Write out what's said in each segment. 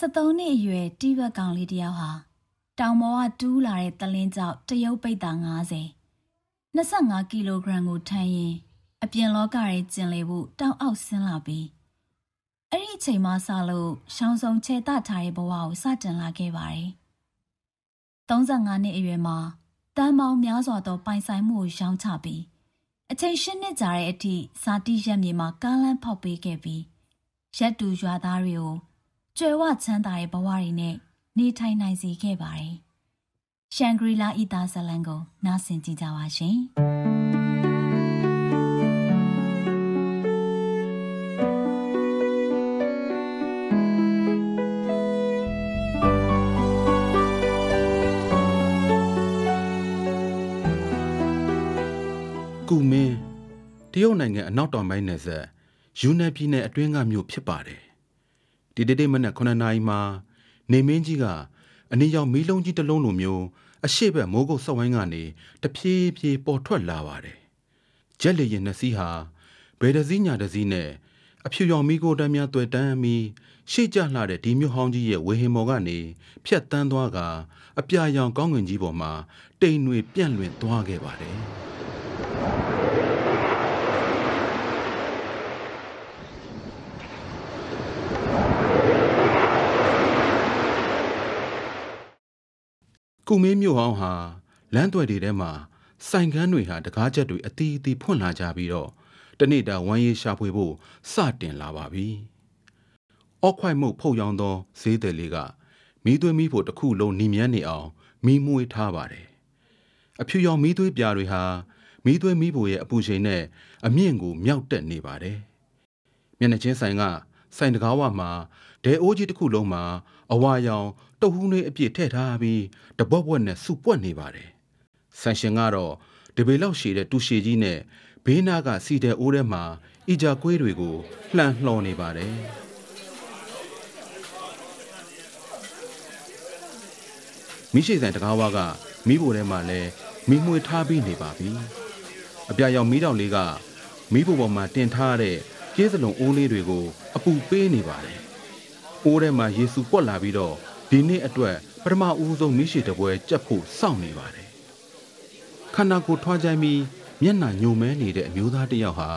73နှစ်အရွယ်တိဘက်ကောင်လေးတစ်ယောက်ဟာတောင်ပေါ်ကတူးလာတဲ့တလင်းကြောက်တရုတ်ပိတ်တာ90 25ကီလိုဂရမ်ကိုထမ်းရင်အပြင်လောကရဲ့ကျင်လေဖို့တောက်အောက်ဆင်းလာပြီးအဲ့ဒီအချိန်မှစလို့ရှောင်းစုံခြေတထားတဲ့ဘဝကိုစတင်လာခဲ့ပါတယ်။35နှစ်အရွယ်မှာတန်ပေါင်းများစွာသောပိုင်ဆိုင်မှုကိုရောင်းချပြီးအချိန်ရှင်းနှစ်ကြာတဲ့အထိဇာတိရက်မြေမှာကားလန်းဖောက်ပေးခဲ့ပြီးရက်တူရွာသားတွေကို ကျွယ်ဝချမ်းသာတဲ့ဘဝတွေနဲ့နေထိုင်နိုင်စေခဲ့ပါတယ်။ရှန်ဂရီလာဤသားဇလန်ကိုနားဆင်ကြကြပါရှင်။ကုမင်းတရုတ်နိုင်ငံအနောက်တောင်ပိုင်းနယ်စပ်ယူနန်ပြည်နယ်အတွင်းကမြို့ဖြစ်ပါတယ် ဒီတိတိမနက်9နာရီမှာနေမင်းကြီးကအနီရောင်မီးလုံးကြီးတစ်လုံးလိုမျိုးအရှိတ်ဘက်မိုးကုတ်စောက်ဝိုင်းကနေတဖြည်းဖြည်းပေါ်ထွက်လာပါတယ်ဂျက်လေရင်နှစ်စီးဟာဘယ်တစ်စီးညာတစ်စီးနဲ့အဖြူရောင်မီးကိုတန်းများတွေ့တန်းပြီးရှေ့ကျလှတဲ့ဒီမြို့ဟောင်းကြီးရဲ့ဝေဟင်မော်ကနေဖြတ်တန်းသွားကအပြာရောင်ကောင်းကင်ကြီးပေါ်မှာတိမ်တွေပြန့်လွင့်သွားခဲ့ပါတယ် ကုမင်းမြို့ဟောင်းဟာလမ်းသွယ်တွေထဲမှာစိုင်ကန်းတွေဟာတကားချက်တွေအတီးအတီးဖွင့်လာကြပြီးတော့တနေ့တာဝမ်းရေးရှာဖွေဖို့စတင်လာပါပြီ။အော့ခွိုက်မှုတ်ဖုတ်ရောင်းသောဈေးတယ်လေးကမီးသွေးမီးဖို့တစ်ခုလုံးနှီးမြန်းနေအောင်မီးမွေးထားပါတယ်။အဖြူရောင်မီးသွေးပြာတွေဟာမီးသွေးမီးဖို့ရဲ့အပူချိန်နဲ့အမြင့်ကိုမြောက်တက်နေပါတယ်။မျက်နှာချင်းဆိုင်က ဆိုင်တကားဝမှာဒဲအိုးကြီးတစ်ခုလုံးမှာအဝါရောင်တုတ်ဟူးလေးအပြည့်ထည့်ထားပြီးတပွက်ပွက်နဲ့စုပွက်နေပါတယ်။ဆန်ရှင်ကတော့ဒီပေလောက်ရှည်တဲ့တူရှည်ကြီးနဲ့ဘေးနားကစီတဲ့အိုးထဲမှာအီဂျာကွေးတွေကိုလှန်လှော်နေပါတယ်။မိရှိဆိုင်တကားဝါကမိဖို့ထဲမှာလဲမိမွေထားပြီးနေပါပြီ။အပြာရောင်မီးတောင်လေးကမိဖို့ပေါ်မှာတင်ထားတဲ့ ကျေးစလုံးအိုးလေးတွေကိုအပူပေးနေပါတယ်။အိုးထဲမှာယေစုပွက်လာပြီးတော့ဒီနေ့အတွက်ပထမဦးဆုံးမိရှိတပွဲကြက်ဖို့စောင့်နေပါတယ်။ခန္ဓာကိုယ်ထွားကြိုင်းပြီးမျက်နှာညိုမဲနေတဲ့အမျိုးသားတစ်ယောက်ဟာ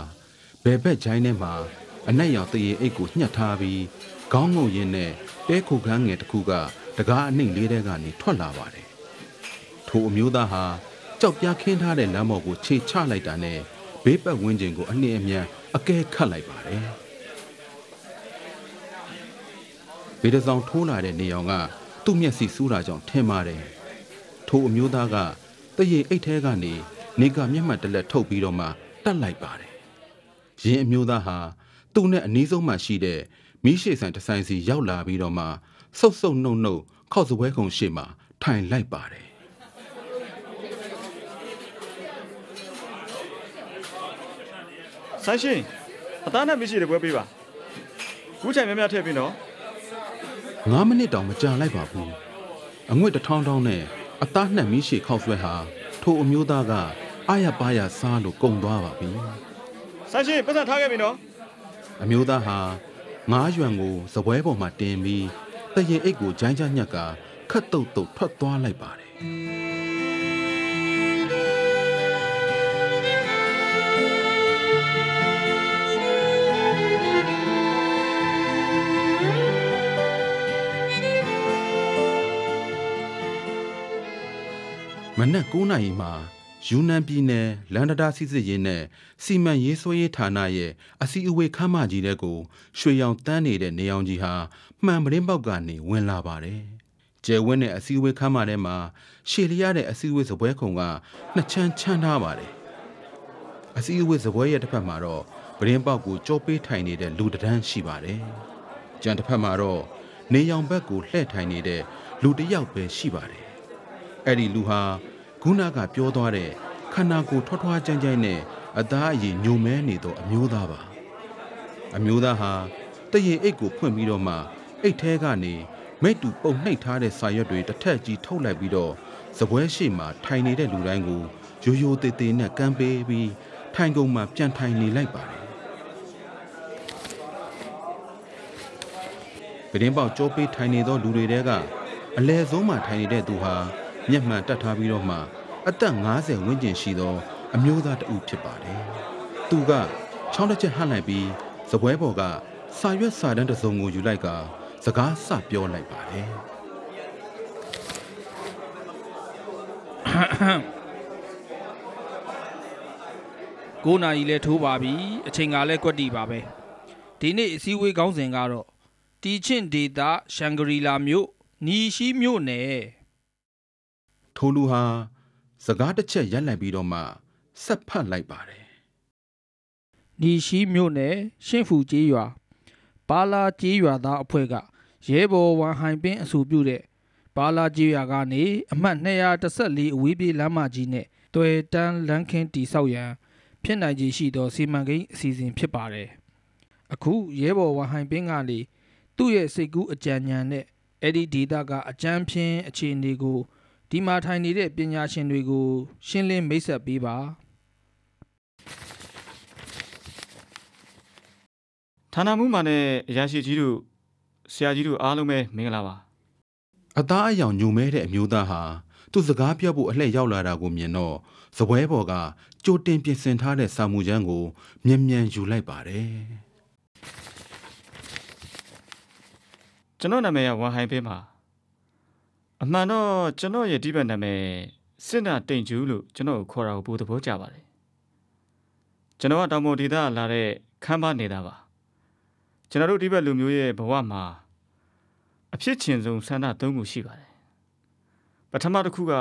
ဘယ်ဘက်ဂျိုင်းထဲမှာအနက်ရောင်တရေအိတ်ကိုညှက်ထားပြီးခေါင်းငုံရင်းနဲ့တဲခုခန်းငယ်တစ်ခုကတကားအနှိမ့်လေးတဲကနေထွက်လာပါတယ်။ထိုအမျိုးသားဟာကြောက်ပြားခင်းထားတဲ့လမ်းပေါ်ကိုခြေချလိုက်တာနဲ့ဘေးပတ်ဝန်းကျင်ကိုအနှင်းအမြန် အကဲခတ်လိုက်ပါတယ်။ဗေဒဆောင်ထိုးလာတဲ့နေအောင်ကသူ့မျက်စိစူးတာကြောင့်ထင်ပါတယ်။ထိုအမျိုးသားကတရေအိတ်ထဲကနေနေကမျက်မှတ်တလက်ထုတ်ပြီးတော့မှတတ်လိုက်ပါတယ်။ရင်အမျိုးသားဟာသူ့နဲ့အနီးဆုံးမှရှိတဲ့မီးရှိဆိုင်တစ်ဆိုင်စီရောက်လာပြီးတော့မှဆုပ်ဆုပ်နှုတ်နှုတ်ခောက်စပွဲခုံရှေ့မှာထိုင်လိုက်ပါတယ် ဆန်းရှင်အသားနဲ့မရှိတဲ့ပွဲပေးပါခုချိန်များများထည့်ပြီးနော်။9မိနစ်တောင်မကြာလိုက်ပါဘူး။အငွေ့တစ်ထောင်းထောင်းနဲ့အသားနှက်မီးရှိခောက်ဆွဲဟာထိုအမျိုးသားကအာရပါရစားလို့ကုံသွားပါပြီ။ဆန်းရှင်ပတ်စံထားခဲ့ပြီနော်အမျိုးသားဟာငါးရွံကိုစပွဲပေါ်မှာတင်ပြီးတရင်အိတ်ကိုဂျိုင်းချညက်ကခတ်တုတ်တုတ်ထွက်သွားလိုက်ပါတယ် နက်9နာရီမှာယူနန်ပြည်နယ်လန်ဒတာစီစစ်ရေးနဲ့စီမံရေးဆွဲရေးဌာနရဲ့အစည်းအဝေးခမ်းမကြီးတဲ့ကိုရွှေရောင်တန်းနေတဲ့နေအောင်ကြီးဟာမှန်ပရင်းပေါက်ကနေဝင်လာပါတယ်။ကျယ်ဝင်းတဲ့အစည်းအဝေးခမ်းမထဲမှာရှေလျရတဲ့အစည်းအဝေးစပွဲခုံကနှစ်ချမ်းချမ်းထားပါတယ်။အစည်းအဝေးစပွဲရဲ့တစ်ဖက်မှာတော့ပရင်းပေါက်ကိုကြောပေးထိုင်နေတဲ့လူတစ်ဒန်းရှိပါတယ်။ကြံတစ်ဖက်မှာတော့နေရောင်ဘက်ကိုလှည့်ထိုင်နေတဲ့လူတစ်ယောက်ပဲရှိပါတယ်။အဲ့ဒီလူဟာ ခုနကပြောသွားတဲ့ခန္ဓာကိုယ်ထွားထွားကြမ်းကြမ်းနဲ့အသားအရည်ညိုမဲနေသောအမျိုးသားပါအမျိုးသားဟာတရင်အိတ်ကိုဖွင့်ပြီးတော့မှအိတ်ထဲကနေမိတ်တူပုံနှိပ်ထားတဲ့စာရွက်တွေတစ်ထက်ကြီးထုတ်လိုက်ပြီးတော့စပွဲရှိမှထိုင်နေတဲ့လူတိုင်းကိုရိုးရိုးသေးသေးနဲ့ကမ်းပေးပြီးထိုင်ကုန်မှပြန်ထိုင်နေလိုက်ပါတယ်ပဒင်းပေါက်ကြောပေးထိုင်နေသောလူတွေတဲကအလဲဆုံးမှထိုင်နေတဲ့သူဟာ မျက်မှန်တတ်ထားပြီးတော့မှအသက်50ဝန်းကျင်ရှိသော အမျိုးသားတဦးဖြစ်ပါတယ်။သူကချောင်းတစ်ချက်ဟန့်လိုက်ပြီးစပွဲပေါ်ကစာရွက်စာတမ်းတစ်စုံကိုယူလိုက်ကစကားစပြောလိုက်ပါတယ်။9နာရီလဲထိုးပါပြီအချိန်ကလည်းကွက်တီပါပဲဒီနေ့အစည်းအဝေးကောင်းစဉ်ကတော့တီချင်းဒေတာရှန်ဂရီလာမြို့နီရှိမြို့နယ် ထိုလူဟာစကားတစ်ချက်ရက်လိုက်ပြီးတော့မှဆက်ဖတ်လိုက်ပါတယ်နီရှိမြို့နယ်ရှင့်ဖူကျေးရွာပါလာကျေးရွာသားအဖွဲ့ကရဲဘော်ဝန်ဟိုင်ပင်းအဆိုပြုတဲ့ပါလာကျေးရွာကနေအမှတ်214အဝေးပြေးလမ်းမကြီးနဲ့တွယ်တန်းလမ်းခင်းတီဆောက်ရန်ဖြစ်နိုင်ခြေရှိသောစီမံကိန်းအစီအစဉ်ဖြစ်ပါတယ်အခုရဲဘော်ဝန်ဟိုင်ပင်းကနေသူ့ရဲ့စိတ်ကူးအကြံဉာဏ်နဲ့အဲ့ဒီဒေတာကအကြမ်းဖျင်းအခြေအနေကို ဒီမှာထိုင်နေတဲ့ပညာရှင်တွေကို ရှင်းလင်းမိတ်ဆက်ပေးပါ ဌာနမှုမှနဲ့အရာရှိကြီးတို့ဆရာကြီးတို့အားလုံးပဲမင်္ဂလာပါ အသားအယောင်ညုံမဲတဲ့အမျိုးသားဟာသူ့စကားပြောဖို့အလှည့်ရောက်လာတာကိုမြင်တော့စပွဲပေါ်ကကြိုတင်ပြင်ဆင်ထားတဲ့စာမှုချမ်းကိုမြ мян ယူလိုက်ပါတယ် ကျွန်တော်နာမည်ကဝန်ဟိုင်ဖေးပါ အမှန်တော့ကျွန်တော်ရဲ့ဒီဘက်နာမည်စစ်နာတိန်ကျူးလို့ကျွန်တော်ကိုခေါ်တာကိုပိုသဘောကျပါတယ်ကျွန်တော်ကတောင်ပေါ်ဒေသလာတဲ့ခမ်းပါနေတာပါကျွန်တော်တို့ဒီဘက်လူမျိုးရဲ့ဘဝမှာအဖြစ်ချင်ဆုံးဆန္ဒသုံးခုရှိပါတယ်ပထမတစ်ခုက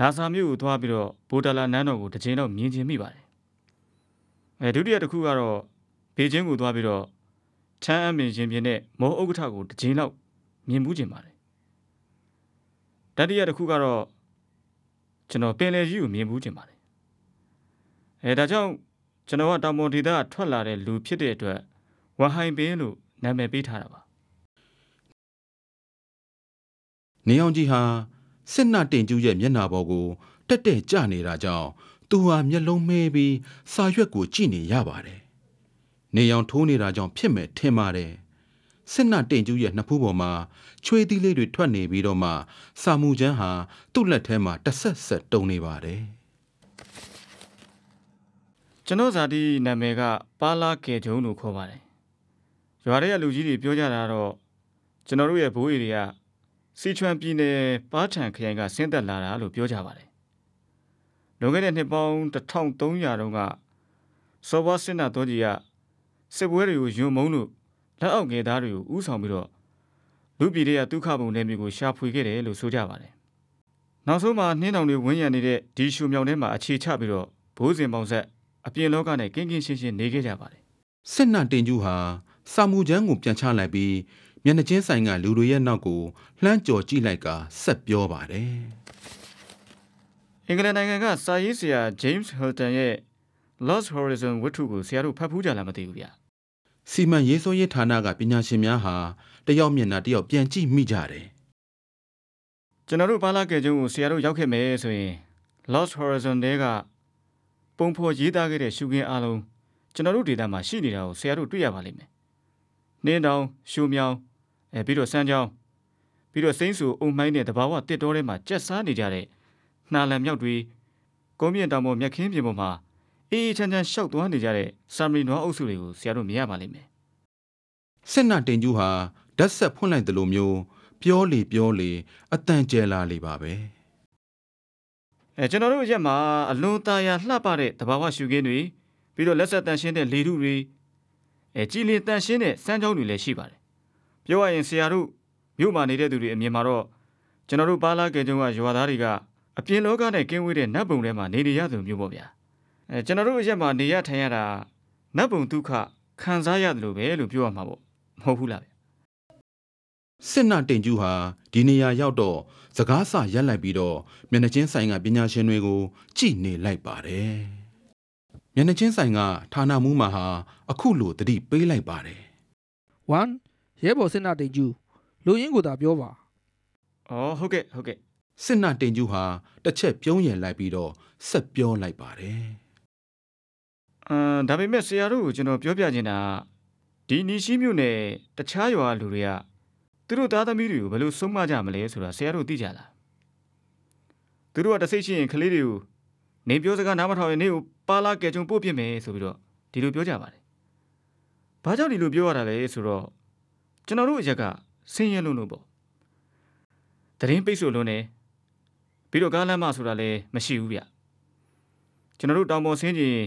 လာစာမြို့ကိုသွားပြီးတော့ဘိုဒါလာနန်းတော်ကိုတစ်ချိန်တော့မြင်ချင်မိပါတယ်အဲဒုတိယတစ်ခုကတော့ဘေကျင်းကိုသွားပြီးတော့ချမ်းအမင်ရှင်ပြင်းနဲ့မောဥက္ကဋ္ဌကိုတစ်ချိန်လောက်မြင်မှုကျင်ပါတယ် တတိယတစ်ခုကတော့ကျွန်တော်ပင်လယ်ကြီးကိုမြင်မှုကျင်ပါတယ်အဲဒါကြောင့်ကျွန်တော်ကတောင်ပေါ်ဒေသကထွက်လာတဲ့လူဖြစ်တဲ့အတွက်ဝဟိုင်ပင်လို့နာမည်ပေးထားတာပါနေအောင်ကြီးဟာစစ်နှတင်ကျူးရဲ့မျက်နှာပေါ်ကိုတက်တက်ကြနေတာကြောင့်သူဟာမျက်လုံးမဲပြီးစာရွက်ကိုကြည့်နေရပါတယ်နေအောင်ထိုးနေတာကြောင့်ဖြစ်မဲ့ထင်ပါတယ် စစ်နှတင်ကျူးရဲ့နှစ်ဖူးပေါ်မှာချွေးသီးလေးတွေထွက်နေပြီးတော့မှစာမှုချမ်းဟာသူ့လက်ထဲမှာတစ်ဆက်ဆက်တုံနေပါတယ်ကျွန်တော်ဇာတိနာမည်ကပါလာကေဂျုံလို့ခေါ်ပါတယ်ရွာထဲကလူကြီးတွေပြောကြတာကတော့ကျွန်တော်တို့ရဲ့ဘိုးအေတွေကစီချွမ်ပြည်နယ်ပါထန်ခရိုင်ကဆင်းသက်လာတာလို့ပြောကြပါတယ်လွန်ခဲ့တဲ့နှစ်ပေါင်း1300တုန်းကစောဘစင်နာတော်ကြီးကစစ်ပွဲတွေကိုယွံမုံလို့ လက်အောက်ငယ်သားတွေကိုဥဆောင်ပြီးတော့လူပြည်တွေကဒုက္ခပုံနယ်မြေကိုရှာဖွေခဲ့တယ်လို့ဆိုကြပါတယ်နောက်ဆုံးမှာနှင်းတောင်တွေဝန်းရံနေတဲ့ဒီရှူမြောင်ထဲမှာအခြေချပြီးတော့ဘိုးစဉ်ပေါင်ဆက်အပြင်လောကနဲ့ကင်းကင်းရှင်းရှင်းနေခဲ့ကြပါတယ်စစ်နှတင်ကျူးဟာစာမှုချမ်းကိုပြန်ချလိုက်ပြီးမျက်နှာချင်းဆိုင်ကလူတွေရဲ့နောက်ကိုလှမ်းကြော်ကြည့်လိုက်ကဆက်ပြောပါတယ်အင်္ဂလန်နိုင်ငံကစာရေးဆရာ James Hilton ရဲ့ Lost Horizon ဝတ္ထုကိုဆရာတို့ဖတ်ဖူးကြလားမသိဘူးဗျ စီမံရေးဆွဲရေးဌာနကပညာရှင်များဟာတယောက်မျက်နှာတယောက်ပြန်ကြည့်မိကြတယ်ကျွန်တော်တို့ဘာလာကဲကျုံကိုဆရာတို့ရောက်ခဲ့မယ်ဆိုရင် Lost Horizon တဲကပုံဖော်ရေးသားခဲ့တဲ့ရှုခင်းအလုံးကျွန်တော်တို့ဒေတာမှာရှိနေတာကိုဆရာတို့တွေ့ရပါလိမ့်မယ်။နှင်းတောင်ရှုမြောင်အဲပြီးတော့စမ်းချောင်းပြီးတော့စိမ့်ဆူအုံမိုင်းတဲ့တဘာဝတစ်တော်ထဲမှာကြက်စားနေကြတဲ့နှာလံမြောက်တွေကုန်းမြင့်တောင်ပေါ်မြက်ခင်းပြင်ပေါ်မှာအေးအေးချမ်းချမ်းရှောက်သွားနေကြတဲ့ဆာမရီနွားအုပ်စုတွေကိုဆရာတို့မြင်ရပါလိမ့်မယ် စစ်နှတင်ကျူးဟာဓာတ်ဆက်ဖွင့်လိုက်တယ်လို့မျိုးပြောလေပြောလေအတန်ကျဲလာလေပါပဲ။အဲကျွန်တော်တို့ရက်မှာအလွန်ตาရလှပတဲ့တဘာဝရှုခင်းတွေပြီးတော့လက်ဆက်တန်ရှင်းတဲ့လေထုတွေအဲကြည်လင်တန်ရှင်းတဲ့စမ်းချောင်းတွေလည်းရှိပါတယ်။ပြောရရင်ဆရာတို့မြို့မှာနေတဲ့သူတွေအမြင်မှာတော့ကျွန်တော်တို့ပါလာကဲကျုံကရွာသားတွေကအပြင်လောကနဲ့ကင်းဝေးတဲ့နတ်ဘုံထဲမှာနေနေရသူမျိုးပေါ့ဗျာ။အဲကျွန်တော်တို့ရက်မှာနေရထိုင်ရတာနတ်ဘုံဒုက္ခခံစားရတယ်လို့ပဲလို့ပြောရမှာပေါ့ မဟုတ်ဘူးလားဗျစစ်နှတင်ကျူးဟာဒီနေရာရောက်တော့စကားဆရက်လိုက်ပြီးတော့မျက်နှာချင်းဆိုင်ကပညာရှင်တွေကိုကြည့်နေလိုက်ပါတယ်မျက်နှာချင်းဆိုင်ကဌာနမှုမှာဟာအခုလိုတတိပေးလိုက်ပါတယ်1ရဲဘော်စစ်နာတိန်ကျူလူရင်းကိုသာပြောပါ။အော်ဟုတ်ကဲ့ဟုတ်ကဲ့စစ်နှတင်ကျူးဟာတစ်ချက်ပြုံးရလိုက်ပြီးတော့ဆက်ပြောလိုက်ပါတယ်။အမ်ဒါပေမဲ့ဆရာတို့ကိုကျွန်တော်ပြောပြချင်တာက ဒဒီနီရှိမြို့နယ်တခြားရွာလူတွေကသူတို့သားသမီးတွေကိုဘယ်လိုဆုံးမကြမလဲဆိုတာဆရာတို့သိကြလားသူတို့ကတစိတ်ရှိရင်ကလေးတွေကိုနေပြောစကားနားမထောင်ရင်နေကိုပါလာကဲကြုံပို့ပြစ်မယ်ဆိုပြီးတော့ဒီလိုပြောကြပါတယ်။ဘာကြောင့်ဒီလိုပြောရတာလဲဆိုတော့ကျွန်တော်တို့အရက်ကဆင်းရဲလို့လို့ပေါ့။တရင်ပိတ်ဆို့လုံးနေပြီးတော့ကားလမ်းမဆိုတာလည်းမရှိဘူးဗျ။ကျွန်တော်တို့တောင်ပေါ်ဆင်းကြည့်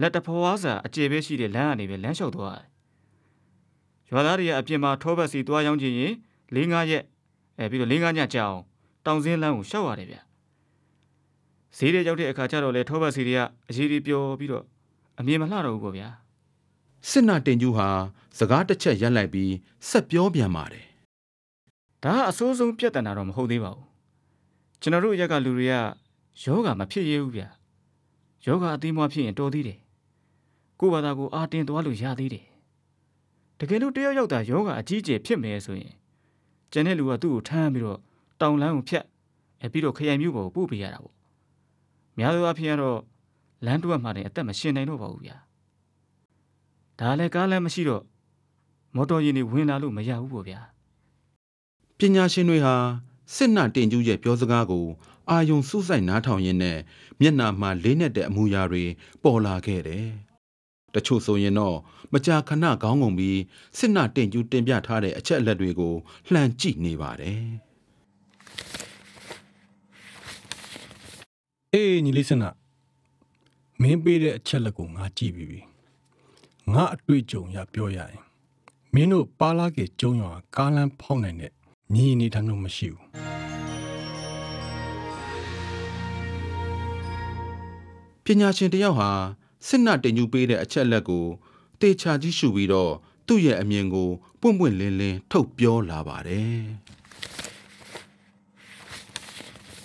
လက်တဖွားစာအကျေပဲရှိတဲ့လမ်းကနေပဲလမ်းလျှောက်သွားတယ်။ ရွာသားတွေကအပြင်မှာထောဘက်စီသွားရောက်ကြည့်ရင်၄၅ရက်အဲပြီးတော့၄၅ညကြာအောင်တောင်စင်းလမ်းကိုရှောက်ရတယ်ဗျ။ဈေးတွေရောက်တဲ့အခါကျတော့လေထောဘက်စီတွေကအရေးကြီးပျော်ပြီးတော့အမြင်မလှတော့ဘူးပေါ့ဗျာစစ်နာတင်ကျူးဟာစကားတစ်ချက်ရက်လိုက်ပြီးဆက်ပြောပြန်ပါတယ်။ဒါကအဆိုးဆုံးပြဿနာတော့မဟုတ်သေးပါဘူး။ကျွန်တော်တို့ရက်ကလူတွေကယောဂမဖြစ်ရဘူးဗျ။ယောဂအသိမွားဖြစ်ရင်တော်သေးတယ်။ကိုယ့်ဘာသာကိုအာတင်သွားလို့ရသေးတယ်။ တကယ်လို့တယောက်ယောက်သာယောဂအကြီးကျယ်ဖြစ်မယ်ဆိုရင်ကျန်တဲ့လူကသူ့ကိုထမ်းပြီးတော့တောင်လန်းကိုဖြတ်အဲပြီးတော့ခရိုင်မြို့ပေါ်ကိုပို့ပေးရတာပေါ့။များသောအားဖြင့်ကတော့လမ်းတွက်မှလည်းအသက်မရှင်နိုင်တော့ပါဘူးဗျာ။ဒါလည်းကားလည်းမရှိတော့မော်တော်ယာဉ်တွေဝင်လာလို့မရဘူးပေါ့ဗျာ။ပညာရှင်တွေဟာစစ်နာတင်ကျူးရဲ့ပြောစကားကို အာယုံစူးစိုက်နားထောင်ရင်းနဲ့မျက်နှာမှာလေးနဲ့တဲ့အမူအရာတွေပေါ်လာခဲ့တယ်။ တချို့ဆိုရင်တော့မကြာခဏခေါင်းငုံပြီးစစ်နာတင်ကျူးတင်ပြထားတဲ့အချက်အလက်တွေကိုလှန်ကြည့်နေပါတယ်အေးညီလေးစနာမင်းပေးတဲ့အချက်လက်ကိုငါကြည့်ပြီးပြီငါအတွေ့အကြုံရပြောရရင်မင်းတို့ပါလာကေကျုံရွာကားလမ်းဖောက်နိုင်တဲ့ညီအနေထားမျိုးမရှိဘူး။ပညာရှင်တစ်ယောက်ဟာ စစ်နာတင်ကျူးပေးတဲ့အချက်အလက်ကိုတေချာကြည့်ရှုပြီးတော့သူ့ရဲ့အမြင်ကိုပွင့်ပွင့်လင်းလင်းထုတ်ပြောလာပါတယ်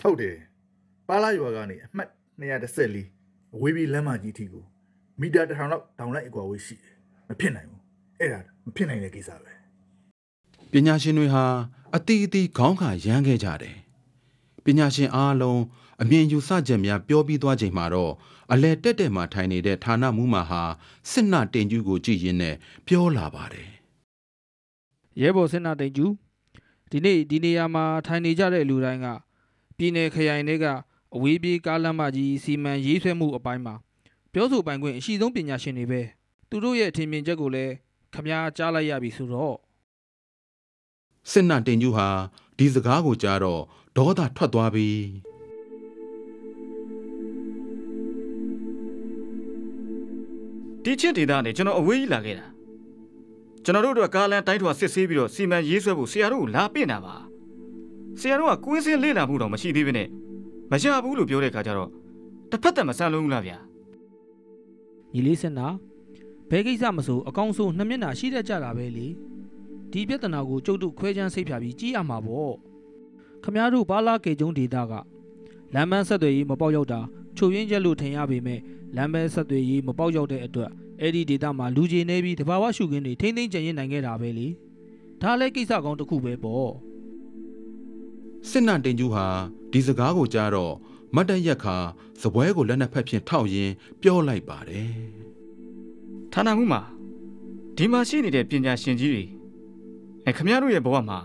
ဟုတ်တယ်ပါလာရွာကနေအမှတ်214အဝေးပြေးလမ်းမကြီးအထိကိုမီတာတစ်ထောင်လောက်တောင်လိုက်အကွာဝေးရှိတယ်မဖြစ်နိုင်ဘူးအဲ့ဒါမဖြစ်နိုင်တဲ့ကိစ္စပဲ။ပညာရှင်တွေဟာအတီးအတီးခေါင်းခါရမ်းခဲ့ကြတယ်။ပညာရှင်အားလုံးအမြင်ယူဆချက်များပြောပြီးသွားချိန်မှာတော့ အလဲတက်တက်မှထိုင်နေတဲ့ဌာနမှုမှဟာစစ်နာတင်ကျူးကိုကြည့်ရင်းနဲ့ပြောလာပါတယ်ရဲဘော်စင်နာတိန်ကျူဒီနေ့ဒီနေရာမှာထိုင်နေကြတဲ့လူတိုင်းကပြည်내ခရိုင်တွေကအဝေးပြေးကားလမ်းမကြီးစီမံရေးဆွဲမှုအပိုင်းမှာပြောဆိုပိုင်ခွင့်အရှိဆုံးပညာရှင်တွေပဲသူတို့ရဲ့အထင်မြင်ချက်ကိုလည်းခမားကြားလိုက်ရပြီဆိုတော့။စစ်နာတင်ကျူးဟာဒီစကားကိုကြားတော့ဒေါသထွက်သွားပြီ ဒီချင်းဒေသနဲ့ကျွန်တော်အဝေးကြီးလာခဲ့တာကျွန်တော်တို့တို့ကကားလန်တိုင်းထွာစစ်ဆေးပြီးတော့စီမံရေးဆွဲဖို့ဆရာတို့ကိုလာပင့်တာပါဆရာတို့ကကွင်းစင်းလေ့လာမှုတော့မရှိသေးဘဲနဲ့မရဘူးလို့ပြောတဲ့ခါကျတော့တစ်ဖက်သက်မဆန်းလုံးဘူးလားဗျာညီလေးစင်နာဘဲကိစ္စမဆိုအကောင်းဆုံးနှစ်မျက်နှာရှိတတ်ကြတာပဲလေဒီပြဿနာကိုကျုပ်တို့ခွဲချမ်းစိတ်ဖြာပြီးကြည့်ရမှာပေါ့ခမားတို့ဘာလာကေကျုံဒေတာကလမ်းမဆက်သွယ်ရေးမပေါက်ရောက်တာချုပ်ရင်းချက်လို့ထင်ရပေမဲ့ လမ်းမဆက်သွယ်ရေးမပေါက်ရောက်တဲ့အတွက်အဲ့ဒီဒေတာမှာလူကြီးနေပြီးတဘာဝရှုခင်းတွေထိမ့်သိမ့်ကြံရင်နိုင်ခဲ့တာပဲလေဒါလည်းကိစ္စကောင်းတစ်ခုပဲပေါ့။စစ်နာတင်ကျူးဟာဒီစကားကိုကြားတော့မတ်တရက်ခါစပွဲကိုလက်နှစ်ဖက်ဖြင့်ထောက်ရင်းပြောလိုက်ပါတယ်ဌာနမှုမှာဒီမှာရှိနေတဲ့ပညာရှင်ကြီးတွေအဲခမရတို့ရဲ့ဘဝမှာ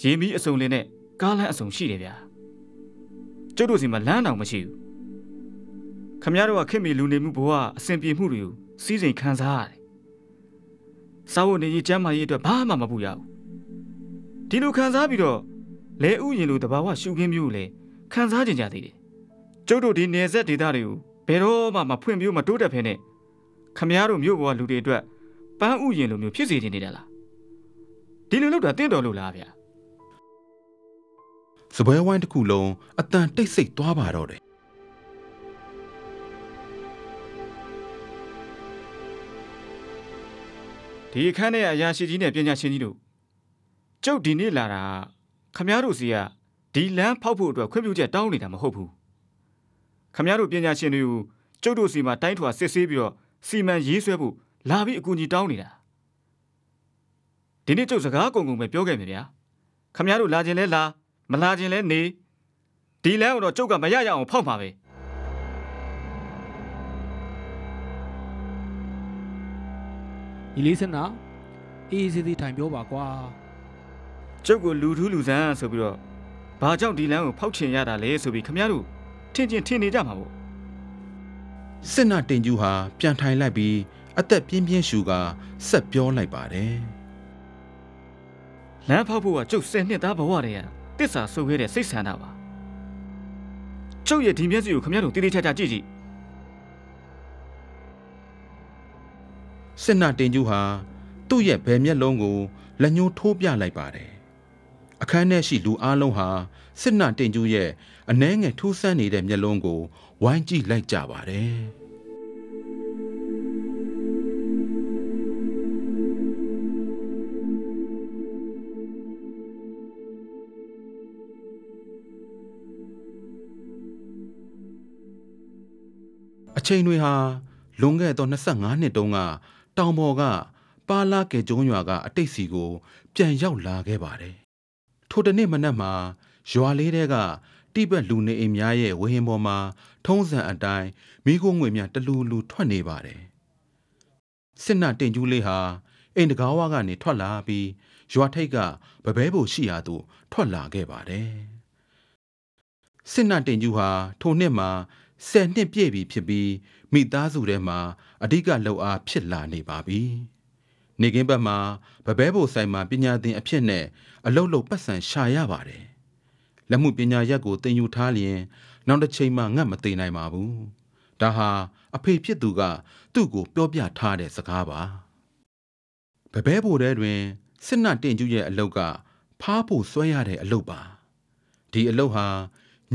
ရေမီးအစုံလင်းနဲ့ကားလန်းအစုံရှိတယ်ဗျာကျုပ်တို့စီမှာလမ်းတောင်မရှိဘူး ခမရတို့ကခင်မီလူနေမှုဘဝအစဉ်ပြေမှုတွေကိုစီးစိမ်ခံစားရတယ်စာဝတ်နေကြီးကျမ်းမာရေးအတွက်ဘာမှမပူရဘူးဒီလိုခံစားပြီးတော့လဲဥယင်လိုတဘာဝရှုခင်းမျိုးကိုလည်းခံစားကြင်ကြသေးတယ်ကျုပ်တို့ဒီနေဆက်ဒေသတွေကိုဘယ်တော့မှမဖွင့်ပြမတိုးတက်ဖ ೇನೆ ခမရတို့မြို့ပေါ်ကလူတွေအတွက်ပန်းဥယင်လိုမျိုးဖြစ်စေချင်နေတာလားဒီလိုလုပ်တာတင့်တော်လို့လားဗျာ။စပွဲဝိုင်းတစ်ခုလုံးအတန်တိတ်ဆိတ်သွားပါတော့တယ် ဒီအခန်းထဲကအရာရှိကြီးနဲ့ပညာရှင်ကြီးတို့ကျုပ်ဒီနေ့လာတာခမရတို့စီကဒီလမ်းဖောက်ဖို့အတွက်ခွင့်ပြုချက်တောင်းနေတာမဟုတ်ဘူးခမရတို့ပညာရှင်တွေကိုကျုပ်တို့စီမှာတိုင်းထွာစစ်ဆေးပြီးတော့စီမံရေးဆွဲဖို့လာပြီးအကူအညီတောင်းနေတာဒီနေ့ကျုပ်စကားကုန်ကုန်ပဲပြောခဲ့မယ်ဗျာခမရတို့လာခြင်းလဲလာမလာခြင်းလဲနေဒီလမ်းကိုတော့ကျုပ်ကမရရအောင်ဖောက်ပါပဲ ညီလေးစင်နာအေးအေးဆေးဆေးထိုင်ပြောပါကွာကျုပ်ကိုလူထူးလူဆန်းဆိုပြီးတော့ဘာကြောင့်ဒီလမ်းကိုဖောက်ချင်ရတာလဲဆိုပြီးခမရတို့ထင်ချင်းထင်နေကြမှာပေါ့စစ်နာတင်ကျူးဟာပြန်ထိုင်လိုက်ပြီးအသက်ပြင်းပြင်းရှူကာဆက်ပြောလိုက်ပါတယ်လမ်းဖောက်ဖို့ကကျုပ်10နှစ်သားဘဝတည်းရတစ္ဆာဆိုခဲ့တဲ့စိတ်ဆန္ဒပါကျုပ်ရဲ့ဒီမျက်စိကိုခမရတို့တိတိကျကျကြည့်ကြည့် စစ်နာတင်ကျူးဟာသူ့ရဲ့ဘယ်မျက်လုံးကိုလက်ညှိုးထိုးပြလိုက်ပါတယ်အခန်းထဲရှိလူအလုံးဟာစစ်နာတင်ကျူးရဲ့အနှဲငယ်ထူးဆန်းနေတဲ့မျက်လုံးကိုဝိုင်းကြည့်လိုက်ကြပါတယ်အချိန်တွေဟာလွန်ခဲ့သော25နှစ်တုန်းက တောင်ပေါ်ကပါလာကေကျုံးရွာကအတိတ်စီကို ပြန်ရောက်လာခဲ့ပါတယ်။ထိုတနေ့မနက်မှာရွာလေးတဲကတိဘက်လူနေအိမ်များရဲ့ဝဟင်ပေါ်မှာ ထုံးစံအတိုင်းမိခိုးငွေများတလူလူထွက်နေပါတယ်။စစ်နာတင်ကျူးလေးဟာအိမ်တကားဝကနေထွက်လာပြီးရွာထိပ်ကဗပဲဖို့ရှိရာသို့ထွက်လာခဲ့ပါတယ်။စစ်နာတင်ကျူဟာထိုနှစ်မှာ 10နှစ်ပြည့်ပြီဖြစ်ပြီးမိသားစုထဲမှာအဓိကလောက်အားဖြစ်လာနေပါပြီ။နေကင်းဘက်မှာဗပဲဘိုဆိုင်မှာပညာသင်အဖြစ်နဲ့အလုတ်လုတ်ပတ်စံရှာရပါတယ်။လက်မှုပညာရက်ကိုတင်ယူထားလျင်နောက်တစ်ချိန်မှငတ်မသိနိုင်ပါဘူး။ဒါဟာအဖေဖြစ်သူကသူ့ကိုပြောပြထားတဲ့စကားပါ။ဗပဲဘိုထဲတွင်စစ်နာတင်ကျူရဲ့အလုတ်ကဖားဖို့ဆွဲရတဲ့အလုတ်ပါ။ဒီအလုပ်ဟာ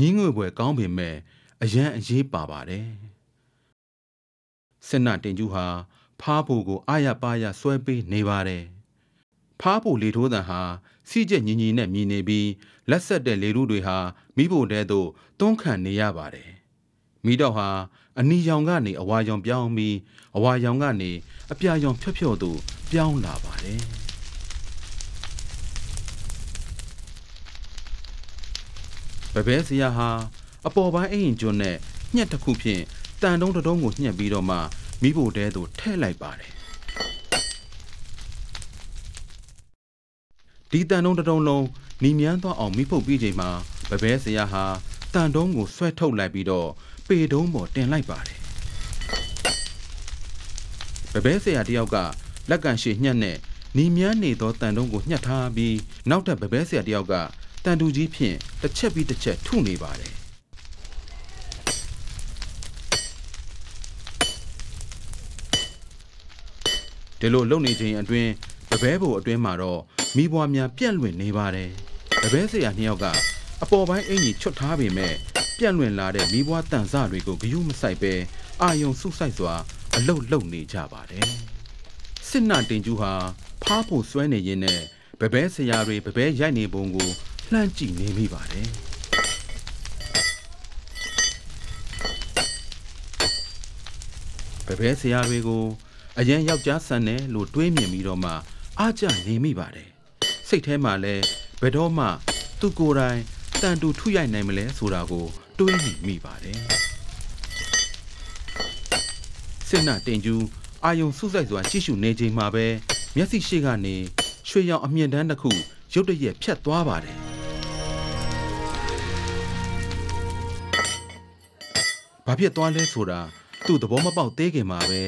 ညင်းငွေပွဲကောင်းပေမဲ့ အရန်အရေးပါပါတယ်စစ်နာတင်ကျူးဟာဖားဖို့ကိုအာရပါရဆွဲပေးနေပါတယ်ဖားဖို့လေထိုးတန်ဟာစီးကျက်ညီညီနဲ့မြည်နေပြီးလက်ဆက်တဲ့လေရုတွေဟာမိဖို့တဲသို့တွန်းခံနေရပါတယ်မိတော့ဟာအနီရောင်ကနေအဝါရောင်ပြောင်းပြီးအဝါရောင်ကနေအပြာရောင်ဖြော့ဖြော့သို့ပြောင်းလာပါတယ်ဘဘဲစရာဟာ အပေါ်ပိုင်းအရင်ကျွန်းနဲ့ညှက်တစ်ခုဖြင့်တန်တုံးတစ်တုံးကိုညှက်ပြီးတော့မှမိဖို့တဲသို့ထည့်လိုက်ပါတယ်ဒီတန်တုံးတစ်တုံးလုံးနီမြန်းသွားအောင်မိဖုတ်ပြီးချိန်မှာဘဘဲစရာဟာတန်တုံးကိုဆွဲထုတ်လိုက်ပြီးတော့ပေတုံးပေါ်တင်လိုက်ပါတယ်ဘဘဲစရာတယောက်ကလက်ကန်ရှည်ညှက်နဲ့နီမြန်းနေသောတန်တုံးကိုညှက်ထားပြီးနောက်ထပ်ဘဘဲစရာတယောက်ကတန်တူကြီးဖြင့်တစ်ချက်ပြီးတစ်ချက်ထုနေပါတယ် ဒီလိုလုံနေချိန်အတွင်းတပဲဘိုအတွင်းမှာတော့မိဘွားများပြန့်လွင့်နေပါတယ်တပဲဆရာနှစ်ယောက်ကအပေါ်ပိုင်းအင်ကြီးချွတ်ထားပေမဲ့ပြန့်လွင့်လာတဲ့မိဘွားတန်စတွေကိုဂယုမဆိုင်ပဲအာယုံဆုဆိုင်စွာအလုတ်လုံနေကြပါတယ်စစ်နာတင်ကျူးဟာဖားဖို့ဆွဲနေရင်းနဲ့ဘဘဲဆရာတွေဘဘဲရိုက်နေပုံကိုလှမ်းကြည့်နေမိပါတယ်ဘဘဲဆရာတွေကို အရန်ယောက်ျားဆန်တယ်လို့တွေးမြင်ပြီးတော့မှအားကြနေမိပါတယ်စိတ်ထဲမှာလဲဘယ်တော့မှ သူကိုယ်တိုင်တန်တူထုရိုက်နိုင်မလဲဆိုတာကို တွေးနေမိပါတယ်စစ်နာတင်ကျူးအာယုံစုစိုက်စွာကြည့်ရှုနေချိန်မှာပဲမျက်စိရှိကနေရွှေရောင်အမြင့်တန်းတစ်ခုရုတ်တရက်ဖြတ်သွားပါတယ်ဘာဖြစ်သွားလဲဆိုတာသူ့သဘောမပေါက်သေးခင်မှာပဲ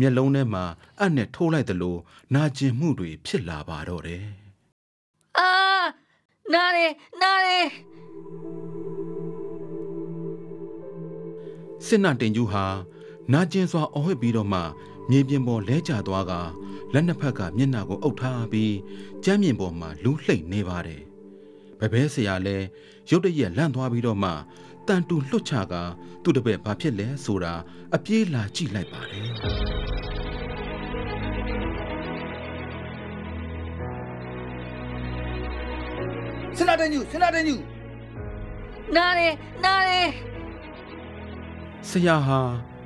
မျက်လုံးထဲမှာအပ်နဲ့ထိုးလိုက်သလိုနာကျင်မှုတွေဖြစ်လာပါတော့တယ်အာနားလေနားလေစစ်နာတင်ကျူးဟာနာကျင်စွာအော်ဟစ်ပြီးတော့မှမြေပြင်ပေါ်လဲကျသွားကလက်နှစ်ဖက်ကမျက်နှာကိုအုပ်ထားပြီးကျမ်းမြင်ပေါ်မှာလူးလှိမ့်နေပါတယ်။ဘဘဲဆရာလဲရုတ်တရက်လန့်သွားပြီးတော့မှ တန်တူလွတ်ချကသူ့တပည့်ဘာဖြစ်လဲဆိုတာအပြေးလာကြည့်လိုက်ပါတယ်စနာတန်ညူစနာတန်ညူနားလေနားလေ။ဆရာဟာ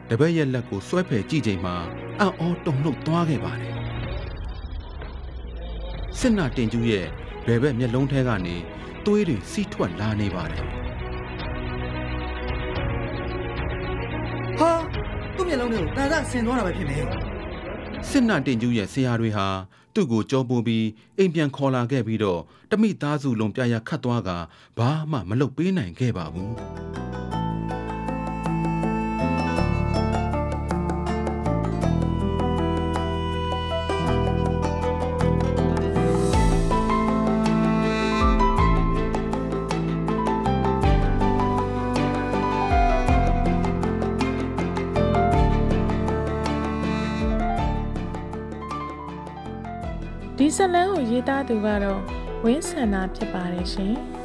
တပည့်ရဲ့လက်ကိုစွဲဖယ်ကြည့်ချိန်မှာအံ့ဩတုန်လှုပ်သွားခဲ့ပါတယ်။စစ်နာတင်ကျူးရဲ့ဘယ်ဘက်မျက်လုံးထဲကနေသွေးတွေစီးထွက်လာနေပါတယ် လုံးတွေကိုတာရဆင်သွားတာပဲဖြစ်နေစစ်နာတင်ကျူးရဲ့ဆရာတွေဟာသူ့ကိုကြောပိုးပြီးအိမ်ပြန်ခေါ်လာခဲ့ပြီးတော့တမိသားစုလုံးပြရခတ်သွားကဘာမှမလုပ်ပေးနိုင်ခဲ့ပါဘူး ဇတ်လန်ကိုရေးသားသူကတော့ဝင်းဆန္ဒဖြစ်ပါတယ်ရှင်။